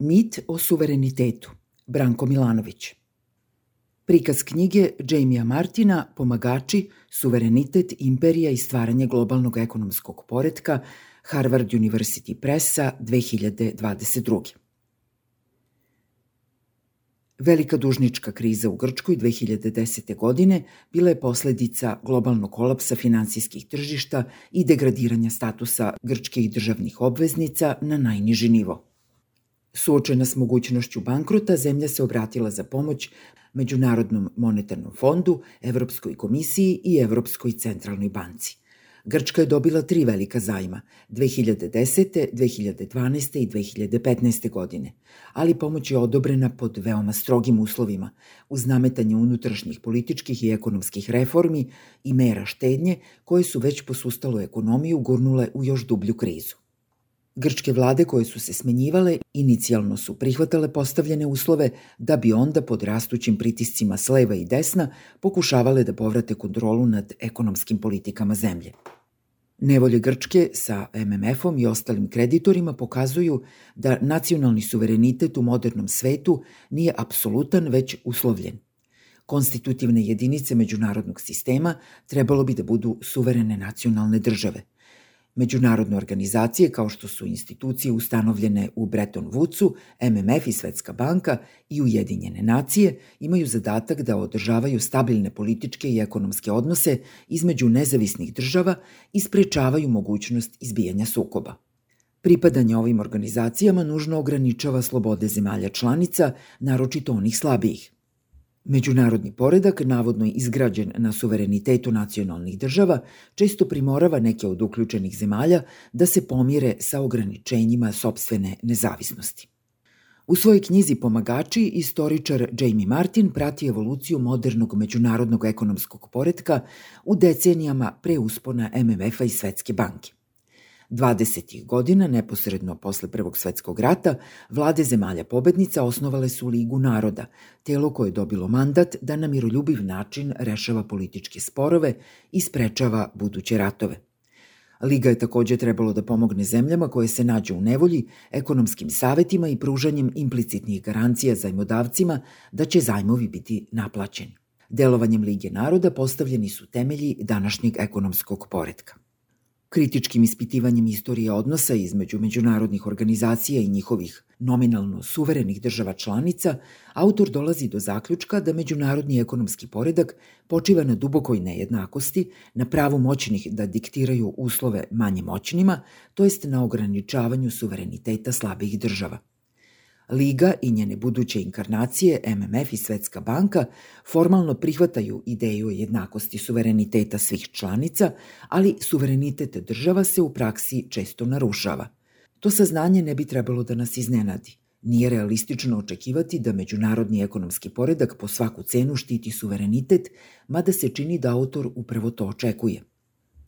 Mit o suverenitetu. Branko Milanović. Prikaz knjige Jamija Martina Pomagači, suverenitet, imperija i stvaranje globalnog ekonomskog poredka Harvard University Pressa 2022. Velika dužnička kriza u Grčkoj 2010. godine bila je posledica globalnog kolapsa finansijskih tržišta i degradiranja statusa grčkih državnih obveznica na najniži nivo. Suočena s mogućnošću bankrota, zemlja se obratila za pomoć Međunarodnom monetarnom fondu, Evropskoj komisiji i Evropskoj centralnoj banci. Grčka je dobila tri velika zajma 2010., 2012. i 2015. godine, ali pomoć je odobrena pod veoma strogim uslovima, uz nametanje unutrašnjih političkih i ekonomskih reformi i mera štednje koje su već posustalu ekonomiju gurnule u još dublju krizu. Grčke vlade koje su se smenjivale inicijalno su prihvatale postavljene uslove da bi onda pod rastućim pritiscima s leva i desna pokušavale da povrate kontrolu nad ekonomskim politikama zemlje. Nevolje Grčke sa MMF-om i ostalim kreditorima pokazuju da nacionalni suverenitet u modernom svetu nije apsolutan već uslovljen. Konstitutivne jedinice međunarodnog sistema trebalo bi da budu suverene nacionalne države – Međunarodne organizacije kao što su institucije ustanovljene u Bretton Woodsu, MMF i Svetska banka i Ujedinjene nacije imaju zadatak da održavaju stabilne političke i ekonomske odnose između nezavisnih država i sprečavaju mogućnost izbijanja sukoba. Pripadanje ovim organizacijama nužno ograničava slobode zemalja članica, naročito onih slabijih – Međunarodni poredak, navodno izgrađen na suverenitetu nacionalnih država, često primorava neke od uključenih zemalja da se pomire sa ograničenjima sobstvene nezavisnosti. U svojoj knjizi Pomagači, istoričar Jamie Martin prati evoluciju modernog međunarodnog ekonomskog poredka u decenijama pre uspona MMF-a i Svetske banke. 20. godina, neposredno posle Prvog svetskog rata, vlade zemalja pobednica osnovale su Ligu naroda, telo koje je dobilo mandat da na miroljubiv način rešava političke sporove i sprečava buduće ratove. Liga je takođe trebalo da pomogne zemljama koje se nađu u nevolji, ekonomskim savetima i pružanjem implicitnih garancija zajmodavcima da će zajmovi biti naplaćeni. Delovanjem Lige naroda postavljeni su temelji današnjeg ekonomskog poredka. Kritičkim ispitivanjem istorije odnosa između međunarodnih organizacija i njihovih nominalno suverenih država članica, autor dolazi do zaključka da međunarodni ekonomski poredak počiva na dubokoj nejednakosti, na pravu moćnih da diktiraju uslove manje moćnima, to jest na ograničavanju suvereniteta slabih država. Liga i njene buduće inkarnacije, MMF i Svetska banka, formalno prihvataju ideju jednakosti suvereniteta svih članica, ali suverenitet država se u praksi često narušava. To saznanje ne bi trebalo da nas iznenadi. Nije realistično očekivati da međunarodni ekonomski poredak po svaku cenu štiti suverenitet, mada se čini da autor upravo to očekuje.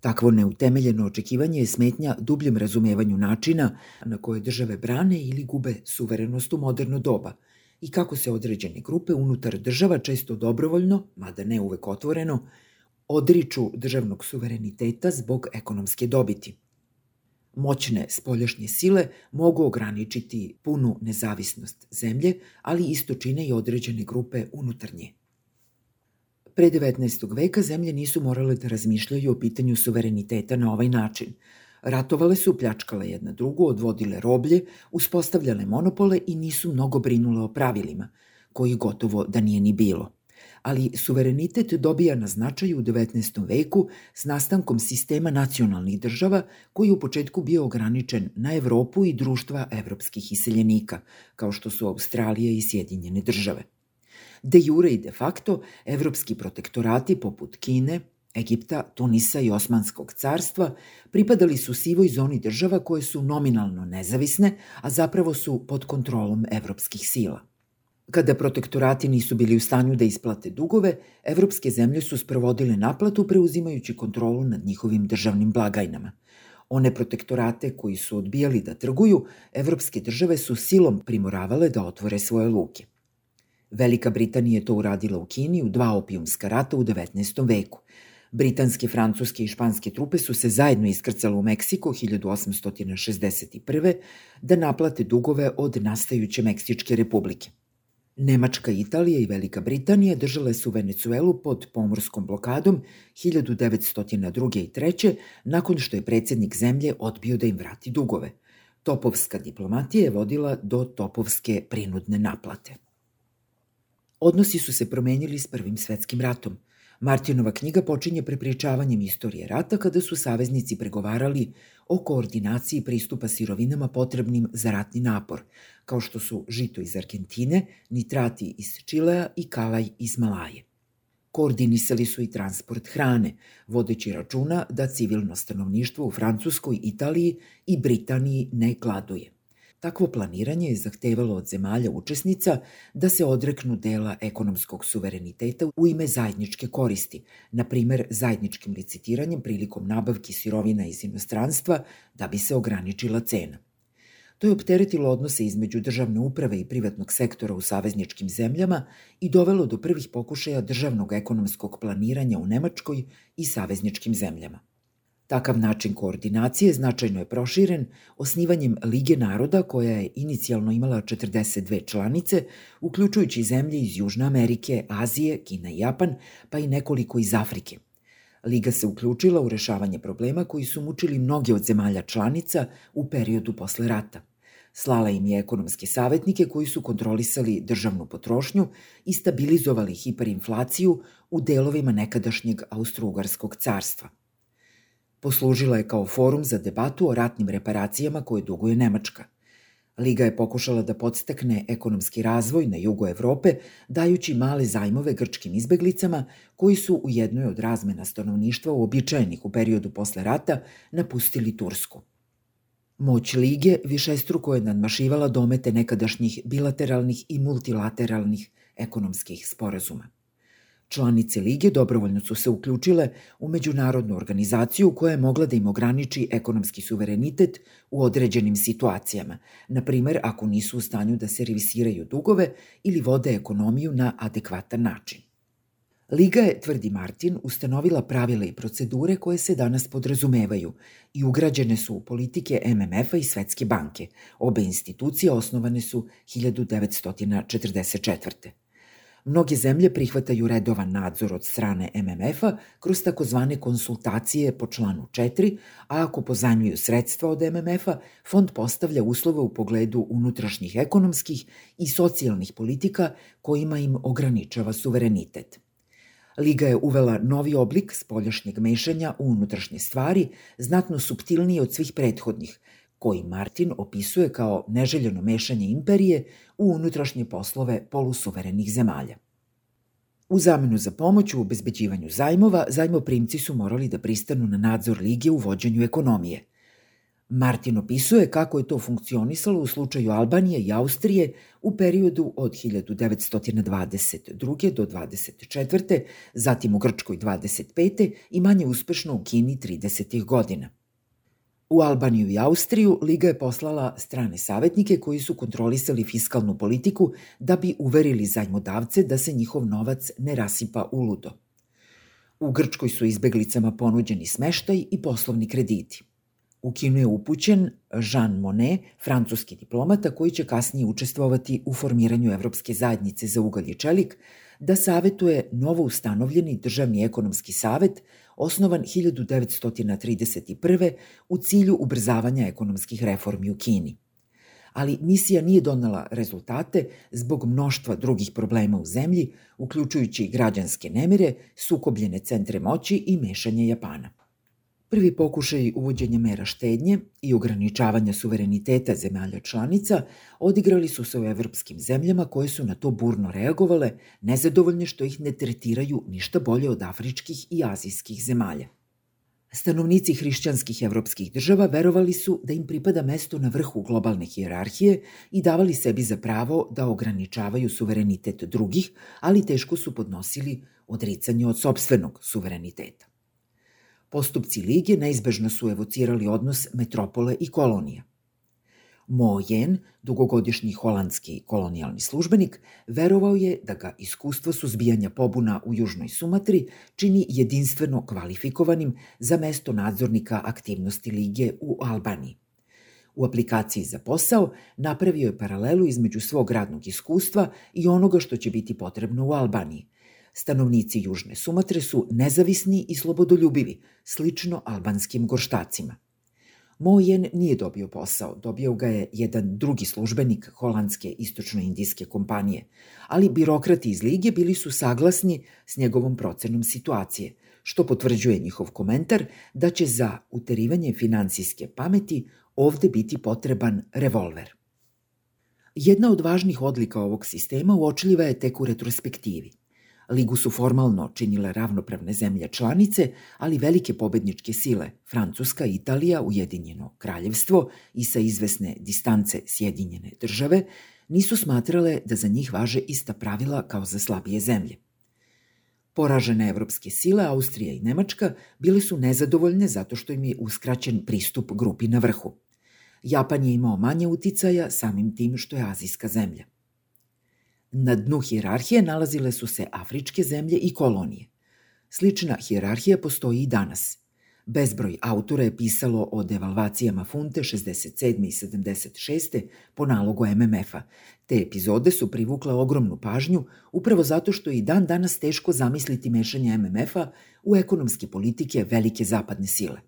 Takvo neutemeljeno očekivanje je smetnja dubljem razumevanju načina na koje države brane ili gube suverenost u moderno doba i kako se određene grupe unutar država često dobrovoljno, mada ne uvek otvoreno, odriču državnog suvereniteta zbog ekonomske dobiti. Moćne spoljašnje sile mogu ograničiti punu nezavisnost zemlje, ali isto čine i određene grupe unutar nje. Pre 19. veka zemlje nisu morale da razmišljaju o pitanju suvereniteta na ovaj način. Ratovale su, pljačkale jedna drugu, odvodile roblje, uspostavljale monopole i nisu mnogo brinule o pravilima, koji gotovo da nije ni bilo. Ali suverenitet dobija na značaju u 19. veku s nastankom sistema nacionalnih država koji u početku bio ograničen na Evropu i društva evropskih iseljenika, kao što su Australija i Sjedinjene države. De jure i de facto, evropski protektorati poput Kine, Egipta, Tunisa i Osmanskog carstva pripadali su sivoj zoni država koje su nominalno nezavisne, a zapravo su pod kontrolom evropskih sila. Kada protektorati nisu bili u stanju da isplate dugove, evropske zemlje su sprovodile naplatu preuzimajući kontrolu nad njihovim državnim blagajnama. One protektorate koji su odbijali da trguju, evropske države su silom primoravale da otvore svoje luke. Velika Britanija je to uradila u Kini u dva opijumska rata u 19. veku. Britanske, francuske i španske trupe su se zajedno iskrcale u Meksiko 1861. da naplate dugove od nastajuće Meksičke republike. Nemačka, Italija i Velika Britanija držale su Venecuelu pod pomorskom blokadom 1902. i 3. nakon što je predsednik zemlje odbio da im vrati dugove. Topovska diplomatija je vodila do topovske prinudne naplate. Odnosi su se promenili s Prvim svetskim ratom – Martinova knjiga počinje prepričavanjem istorije rata kada su saveznici pregovarali o koordinaciji pristupa sirovinama potrebnim za ratni napor, kao što su žito iz Argentine, nitrati iz Čilea i kalaj iz Malaje. Koordinisali su i transport hrane, vodeći računa da civilno stanovništvo u Francuskoj, Italiji i Britaniji ne gladuje. Takvo planiranje je zahtevalo od zemalja učesnica da se odreknu dela ekonomskog suvereniteta u ime zajedničke koristi, na primer zajedničkim licitiranjem prilikom nabavki sirovina iz inostranstva da bi se ograničila cena. To je opteretilo odnose između državne uprave i privatnog sektora u savezničkim zemljama i dovelo do prvih pokušaja državnog ekonomskog planiranja u Nemačkoj i savezničkim zemljama. Takav način koordinacije značajno je proširen osnivanjem Lige naroda koja je inicijalno imala 42 članice, uključujući zemlje iz Južne Amerike, Azije, Kina i Japan, pa i nekoliko iz Afrike. Liga se uključila u rešavanje problema koji su mučili mnoge od zemalja članica u periodu posle rata. Slala im je ekonomske savetnike koji su kontrolisali državnu potrošnju i stabilizovali hiperinflaciju u delovima nekadašnjeg Austro-Ugarskog carstva – Poslužila je kao forum za debatu o ratnim reparacijama koje duguje Nemačka. Liga je pokušala da podstakne ekonomski razvoj na jugu Evrope, dajući male zajmove grčkim izbeglicama koji su u jednoj od razmena stanovništva uobičajenih u periodu posle rata napustili Tursku. Moć Lige višestruko je nadmašivala domete nekadašnjih bilateralnih i multilateralnih ekonomskih sporazuma. Članice Lige dobrovoljno su se uključile u međunarodnu organizaciju koja je mogla da im ograniči ekonomski suverenitet u određenim situacijama, na primer ako nisu u stanju da servisiraju dugove ili vode ekonomiju na adekvatan način. Liga je, tvrdi Martin, ustanovila pravila i procedure koje se danas podrazumevaju i ugrađene su u politike MMF-a i Svetske banke. Obe institucije osnovane su 1944. Mnoge zemlje prihvataju redovan nadzor od strane MMF-a kroz takozvane konsultacije po članu 4, a ako pozajmljuju sredstva od MMF-a, fond postavlja uslove u pogledu unutrašnjih ekonomskih i socijalnih politika kojima im ograničava suverenitet. Liga je uvela novi oblik spoljašnjeg mešanja u unutrašnje stvari, znatno subtilniji od svih prethodnih, koji Martin opisuje kao neželjeno mešanje imperije u unutrašnje poslove polusuverenih zemalja. U zamenu za pomoć u obezbeđivanju zajmova, zajmoprimci su morali da pristanu na nadzor Lige u vođenju ekonomije. Martin opisuje kako je to funkcionisalo u slučaju Albanije i Austrije u periodu od 1922. do 24. zatim u Grčkoj 25. i manje uspešno u Kini 30. godina. U Albaniju i Austriju Liga je poslala strane savetnike koji su kontrolisali fiskalnu politiku da bi uverili zajmodavce da se njihov novac ne rasipa u ludo. U Grčkoj su izbeglicama ponuđeni smeštaj i poslovni krediti. U Kinu je upućen Jean Monnet, francuski diplomata koji će kasnije učestvovati u formiranju Evropske zajednice za ugalj i čelik, da savetuje novo ustanovljeni državni ekonomski savet osnovan 1931. u cilju ubrzavanja ekonomskih reformi u Kini. Ali misija nije donala rezultate zbog mnoštva drugih problema u zemlji, uključujući građanske nemire, sukobljene centre moći i mešanje Japana. Prvi pokušaj uvođenja mera štednje i ograničavanja suvereniteta zemalja članica odigrali su se u evropskim zemljama koje su na to burno reagovale, nezadovoljne što ih ne tretiraju ništa bolje od afričkih i azijskih zemalja. Stanovnici hrišćanskih evropskih država verovali su da im pripada mesto na vrhu globalne hijerarhije i davali sebi za pravo da ograničavaju suverenitet drugih, ali teško su podnosili odricanje od sobstvenog suvereniteta. Postupci Lige neizbežno su evocirali odnos metropole i kolonija. Mo Jen, dugogodišnji holandski kolonijalni službenik, verovao je da ga iskustvo suzbijanja pobuna u Južnoj Sumatri čini jedinstveno kvalifikovanim za mesto nadzornika aktivnosti Lige u Albaniji. U aplikaciji za posao napravio je paralelu između svog radnog iskustva i onoga što će biti potrebno u Albaniji. Stanovnici Južne Sumatre su nezavisni i slobodoljubivi, slično albanskim gorštacima. Mojen nije dobio posao, dobio ga je jedan drugi službenik holandske istočno-indijske kompanije, ali birokrati iz Lige bili su saglasni s njegovom procenom situacije, što potvrđuje njihov komentar da će za uterivanje finansijske pameti ovde biti potreban revolver. Jedna od važnih odlika ovog sistema uočljiva je tek u retrospektivi. Ligu su formalno činile ravnopravne zemlje članice, ali velike pobedničke sile, Francuska, Italija, Ujedinjeno kraljevstvo i sa izvesne distance Sjedinjene države, nisu smatrale da za njih važe ista pravila kao za slabije zemlje. Poražene evropske sile, Austrija i Nemačka, bile su nezadovoljne zato što im je uskraćen pristup grupi na vrhu. Japan je imao manje uticaja samim tim što je azijska zemlja. Na dnu hijerarhije nalazile su se afričke zemlje i kolonije. Slična hijerarhija postoji i danas. Bezbroj autora je pisalo o devalvacijama funte 67. i 76. po nalogu MMF-a. Te epizode su privukle ogromnu pažnju upravo zato što je i dan danas teško zamisliti mešanje MMF-a u ekonomske politike velike zapadne sile.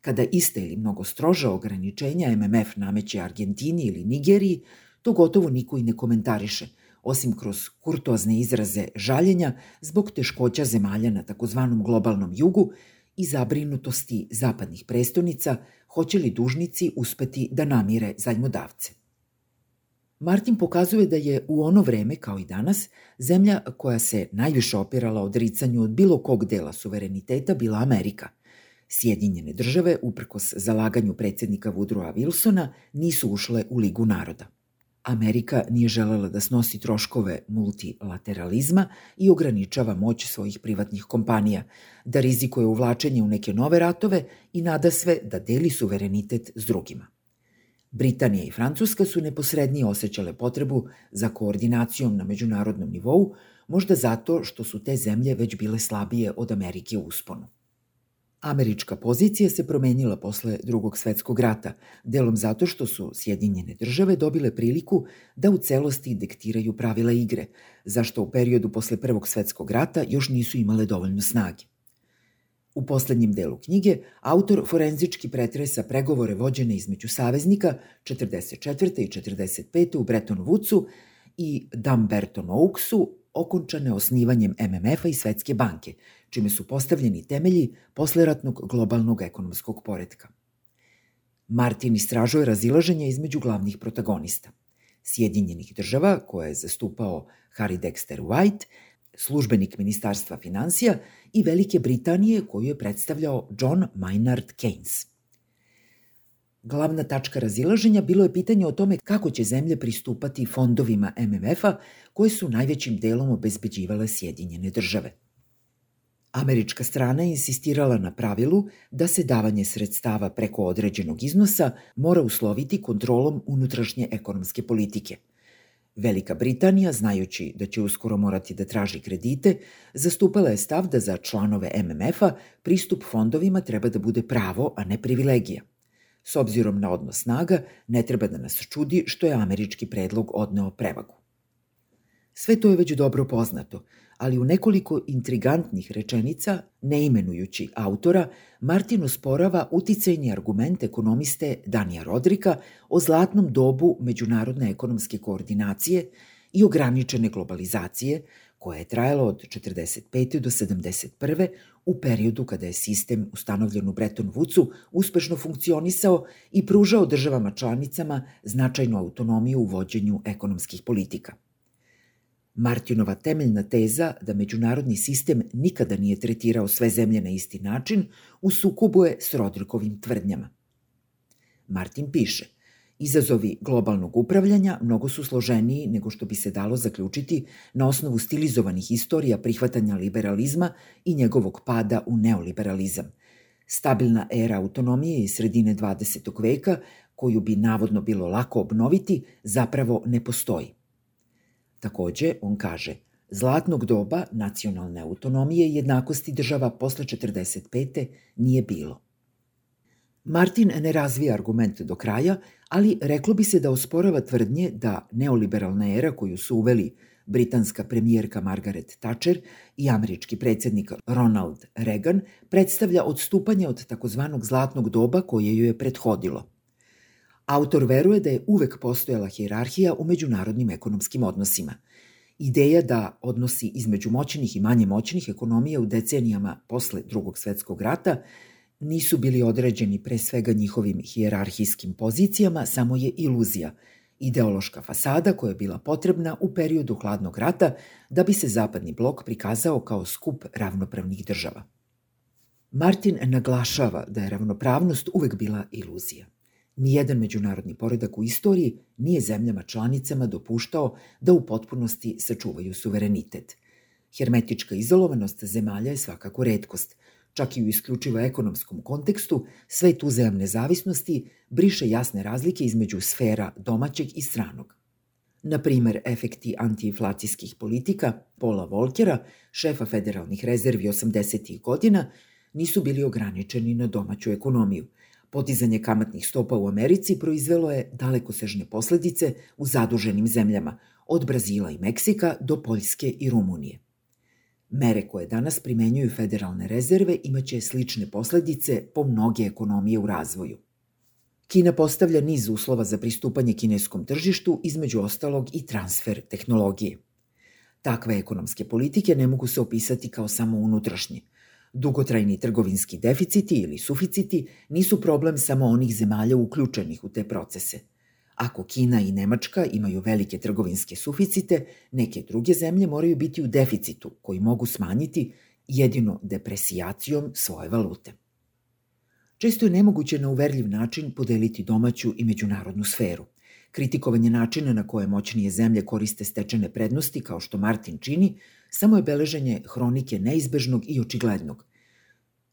Kada iste ili mnogo stroža ograničenja MMF nameće Argentini ili Nigeriji, to gotovo niko i ne komentariše – osim kroz kurtozne izraze žaljenja zbog teškoća zemalja na takozvanom globalnom jugu i zabrinutosti zapadnih prestonica, hoće li dužnici uspeti da namire zajmodavce. Martin pokazuje da je u ono vreme, kao i danas, zemlja koja se najviše opirala odricanju od bilo kog dela suvereniteta bila Amerika. Sjedinjene države, uprkos zalaganju predsednika Woodrowa Wilsona, nisu ušle u Ligu naroda. Amerika nije želela da snosi troškove multilateralizma i ograničava moć svojih privatnih kompanija, da rizikuje uvlačenje u neke nove ratove i nada sve da deli suverenitet s drugima. Britanija i Francuska su neposrednije osjećale potrebu za koordinacijom na međunarodnom nivou, možda zato što su te zemlje već bile slabije od Amerike u usponu. Američka pozicija se promenila posle drugog svetskog rata, delom zato što su Sjedinjene države dobile priliku da u celosti diktiraju pravila igre, zašto u periodu posle prvog svetskog rata još nisu imale dovoljno snage. U poslednjem delu knjige autor forenzički pretresa pregovore vođene između saveznika 44. i 45. u Bretton Woodsu i Dumberton Oaksu okončane osnivanjem MMF-a i Svetske banke, čime su postavljeni temelji posleratnog globalnog ekonomskog poredka. Martin istražuje razilaženje između glavnih protagonista. Sjedinjenih država, koje je zastupao Harry Dexter White, službenik Ministarstva financija i Velike Britanije koju je predstavljao John Maynard Keynes. Glavna tačka razilaženja bilo je pitanje o tome kako će zemlje pristupati fondovima MMF-a koje su najvećim delom obezbeđivale Sjedinjene države. Američka strana insistirala na pravilu da se davanje sredstava preko određenog iznosa mora usloviti kontrolom unutrašnje ekonomske politike. Velika Britanija, znajući da će uskoro morati da traži kredite, zastupala je stav da za članove MMF-a pristup fondovima treba da bude pravo, a ne privilegija. S obzirom na odnos snaga, ne treba da nas čudi što je američki predlog odneo prevagu. Sve to je već dobro poznato, ali u nekoliko intrigantnih rečenica, ne imenujući autora, Martin usporava uticajni argument ekonomiste Danija Rodrika o zlatnom dobu međunarodne ekonomske koordinacije i ograničene globalizacije, koja je trajala od 45. do 71. u periodu kada je sistem ustanovljen u Bretton Woodsu uspešno funkcionisao i pružao državama članicama značajnu autonomiju u vođenju ekonomskih politika. Martinova temeljna teza da međunarodni sistem nikada nije tretirao sve zemlje na isti način u sukobu je s Rodrikovim tvrdnjama. Martin piše – Izazovi globalnog upravljanja mnogo su složeniji nego što bi se dalo zaključiti na osnovu stilizovanih istorija prihvatanja liberalizma i njegovog pada u neoliberalizam. Stabilna era autonomije iz sredine 20. veka koju bi navodno bilo lako obnoviti, zapravo ne postoji. Takođe, on kaže, zlatnog doba nacionalne autonomije i jednakosti država posle 45. nije bilo. Martin ne razvija argument do kraja, ali reklo bi se da osporava tvrdnje da neoliberalna era koju su uveli britanska premijerka Margaret Thatcher i američki predsednik Ronald Reagan predstavlja odstupanje od takozvanog zlatnog doba koje ju je prethodilo. Autor veruje da je uvek postojala hijerarhija u međunarodnim ekonomskim odnosima. Ideja da odnosi između moćnih i manje moćnih ekonomija u decenijama posle drugog svetskog rata nisu bili određeni pre svega njihovim hijerarhijskim pozicijama, samo je iluzija – ideološka fasada koja je bila potrebna u periodu hladnog rata da bi se zapadni blok prikazao kao skup ravnopravnih država. Martin naglašava da je ravnopravnost uvek bila iluzija. Nijedan međunarodni poredak u istoriji nije zemljama članicama dopuštao da u potpunosti sačuvaju suverenitet. Hermetička izolovanost zemalja je svakako redkost – čak i u isključivo ekonomskom kontekstu, svet uzajamne zavisnosti briše jasne razlike između sfera domaćeg i stranog. Na primer, efekti antiinflacijskih politika Paula Volkera, šefa federalnih rezervi 80. godina, nisu bili ograničeni na domaću ekonomiju. Podizanje kamatnih stopa u Americi proizvelo je dalekosežne posledice u zaduženim zemljama, od Brazila i Meksika do Poljske i Rumunije. Mere koje danas primenjuju federalne rezerve imaće slične posledice po mnoge ekonomije u razvoju. Kina postavlja niz uslova za pristupanje kineskom tržištu, između ostalog i transfer tehnologije. Takve ekonomske politike ne mogu se opisati kao samo unutrašnje. Dugotrajni trgovinski deficiti ili suficiti nisu problem samo onih zemalja uključenih u te procese – Ako Kina i Nemačka imaju velike trgovinske suficite, neke druge zemlje moraju biti u deficitu koji mogu smanjiti jedino depresijacijom svoje valute. Često je nemoguće na uverljiv način podeliti domaću i međunarodnu sferu. Kritikovanje načina na koje moćnije zemlje koriste stečene prednosti, kao što Martin čini, samo je beleženje hronike neizbežnog i očiglednog.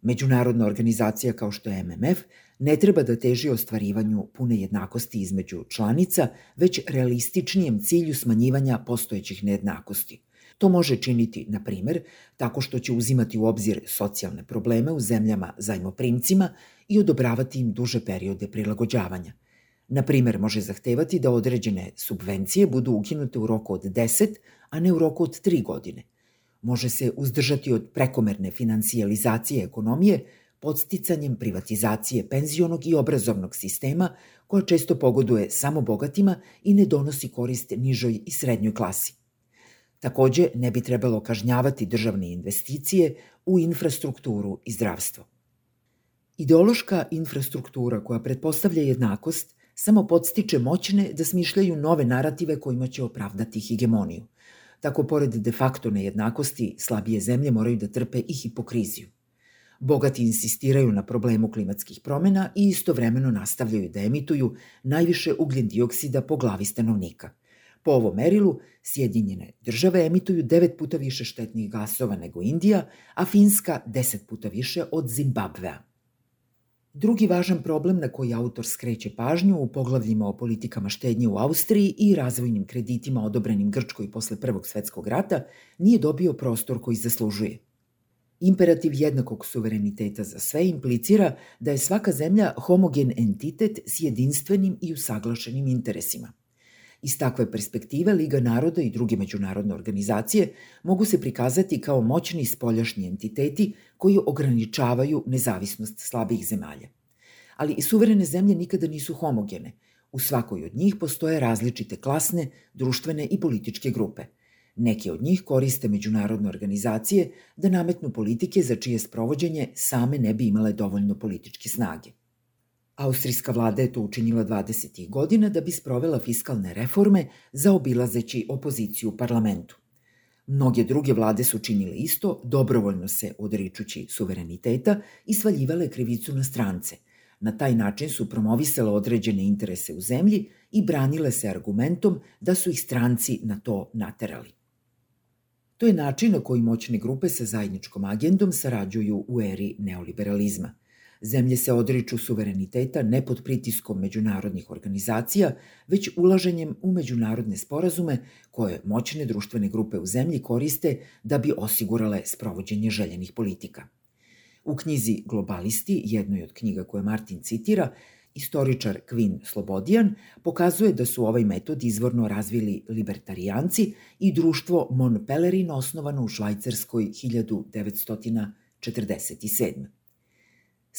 Međunarodna organizacija kao što je MMF ne treba da teži ostvarivanju pune jednakosti između članica, već realističnijem cilju smanjivanja postojećih nejednakosti. To može činiti, na primer, tako što će uzimati u obzir socijalne probleme u zemljama zajmoprimcima i odobravati im duže periode prilagođavanja. Na primer, može zahtevati da određene subvencije budu ukinute u roku od 10, a ne u roku od 3 godine. Može se uzdržati od prekomerne financijalizacije ekonomije, podsticanjem privatizacije penzionog i obrazovnog sistema koja često pogoduje samo bogatima i ne donosi korist nižoj i srednjoj klasi. Takođe, ne bi trebalo kažnjavati državne investicije u infrastrukturu i zdravstvo. Ideološka infrastruktura koja pretpostavlja jednakost samo podstiče moćne da smišljaju nove narative kojima će opravdati hegemoniju. Tako, pored de facto nejednakosti, slabije zemlje moraju da trpe i hipokriziju. Bogati insistiraju na problemu klimatskih promena i istovremeno nastavljaju da emituju najviše ugljen dioksida po glavi stanovnika. Po ovom merilu, Sjedinjene države emituju devet puta više štetnih gasova nego Indija, a Finska deset puta više od Zimbabvea. Drugi važan problem na koji autor skreće pažnju u poglavljima o politikama štednje u Austriji i razvojnim kreditima odobrenim Grčkoj posle Prvog svetskog rata nije dobio prostor koji zaslužuje – Imperativ jednakog suvereniteta za sve implicira da je svaka zemlja homogen entitet s jedinstvenim i usaglašenim interesima. Iz takve perspektive Liga naroda i druge međunarodne organizacije mogu se prikazati kao moćni spoljašnji entiteti koji ograničavaju nezavisnost slabih zemalja. Ali i suverene zemlje nikada nisu homogene. U svakoj od njih postoje različite klasne, društvene i političke grupe – Neki od njih koriste međunarodne organizacije da nametnu politike za čije sprovođenje same ne bi imale dovoljno političke snage. Austrijska vlada je to učinila 20. godina da bi sprovela fiskalne reforme za obilazeći opoziciju u parlamentu. Mnoge druge vlade su činile isto, dobrovoljno se odričući suvereniteta i svaljivale krivicu na strance. Na taj način su promovisale određene interese u zemlji i branile se argumentom da su ih stranci na to naterali. To je način na koji moćne grupe sa zajedničkom agendom sarađuju u eri neoliberalizma. Zemlje se odriču suvereniteta ne pod pritiskom međunarodnih organizacija, već ulaženjem u međunarodne sporazume koje moćne društvene grupe u zemlji koriste da bi osigurale sprovođenje željenih politika. U knjizi Globalisti, jednoj od knjiga koje Martin citira, Istoričar Kvin Slobodijan pokazuje da su ovaj metod izvorno razvili libertarijanci i društvo Mon Pelerin osnovano u Švajcarskoj 1947.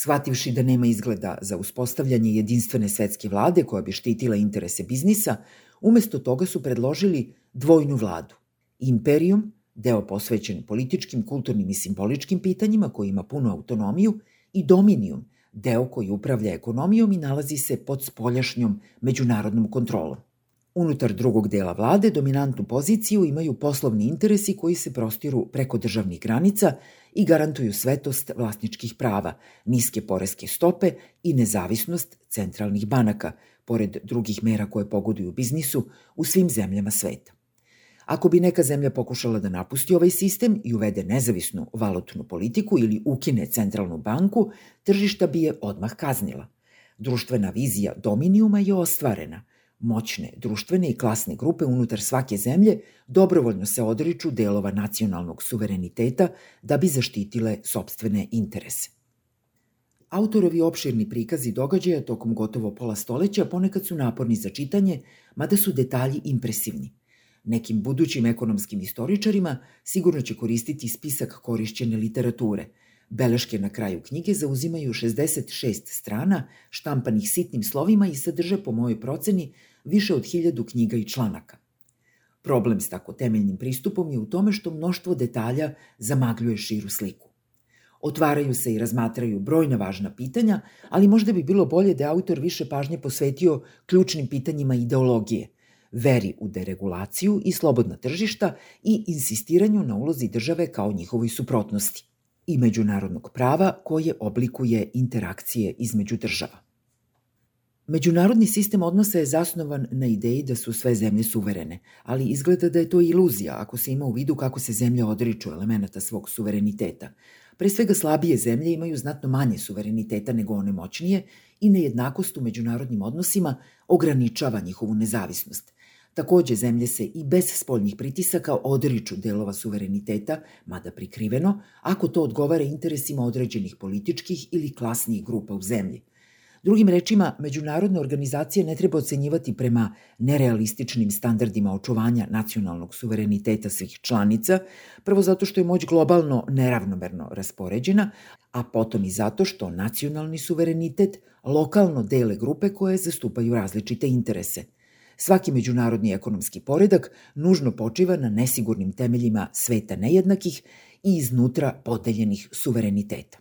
Shvativši da nema izgleda za uspostavljanje jedinstvene svetske vlade koja bi štitila interese biznisa, umesto toga su predložili dvojnu vladu. Imperijum, deo posvećen političkim, kulturnim i simboličkim pitanjima koji ima punu autonomiju, i Dominijum, deo koji upravlja ekonomijom i nalazi se pod spoljašnjom međunarodnom kontrolom. Unutar drugog dela vlade dominantnu poziciju imaju poslovni interesi koji se prostiru preko državnih granica i garantuju svetost vlasničkih prava, niske poreske stope i nezavisnost centralnih banaka, pored drugih mera koje pogoduju biznisu u svim zemljama sveta. Ako bi neka zemlja pokušala da napusti ovaj sistem i uvede nezavisnu valutnu politiku ili ukine centralnu banku, tržišta bi je odmah kaznila. Društvena vizija dominijuma je ostvarena. Moćne društvene i klasne grupe unutar svake zemlje dobrovoljno se odriču delova nacionalnog suvereniteta da bi zaštitile sobstvene interese. Autorovi opširni prikazi događaja tokom gotovo pola stoleća ponekad su naporni za čitanje, mada su detalji impresivni. Nekim budućim ekonomskim istoričarima sigurno će koristiti spisak korišćene literature. Beleške na kraju knjige zauzimaju 66 strana, štampanih sitnim slovima i sadrže, po mojoj proceni, više od hiljadu knjiga i članaka. Problem s tako temeljnim pristupom je u tome što mnoštvo detalja zamagljuje širu sliku. Otvaraju se i razmatraju brojna važna pitanja, ali možda bi bilo bolje da autor više pažnje posvetio ključnim pitanjima ideologije – veri u deregulaciju i slobodna tržišta i insistiranju na ulozi države kao njihovoj suprotnosti i međunarodnog prava koje oblikuje interakcije između država. Međunarodni sistem odnosa je zasnovan na ideji da su sve zemlje suverene, ali izgleda da je to iluzija ako se ima u vidu kako se zemlje odriču elemenata svog suvereniteta. Pre svega slabije zemlje imaju znatno manje suvereniteta nego one moćnije i nejednakost u međunarodnim odnosima ograničava njihovu nezavisnost. Takođe, zemlje se i bez spoljnih pritisaka odriču delova suvereniteta, mada prikriveno, ako to odgovara interesima određenih političkih ili klasnih grupa u zemlji. Drugim rečima, međunarodne organizacije ne treba ocenjivati prema nerealističnim standardima očuvanja nacionalnog suvereniteta svih članica, prvo zato što je moć globalno neravnomerno raspoređena, a potom i zato što nacionalni suverenitet lokalno dele grupe koje zastupaju različite interese – Svaki međunarodni ekonomski poredak nužno počiva na nesigurnim temeljima sveta nejednakih i iznutra podeljenih suvereniteta.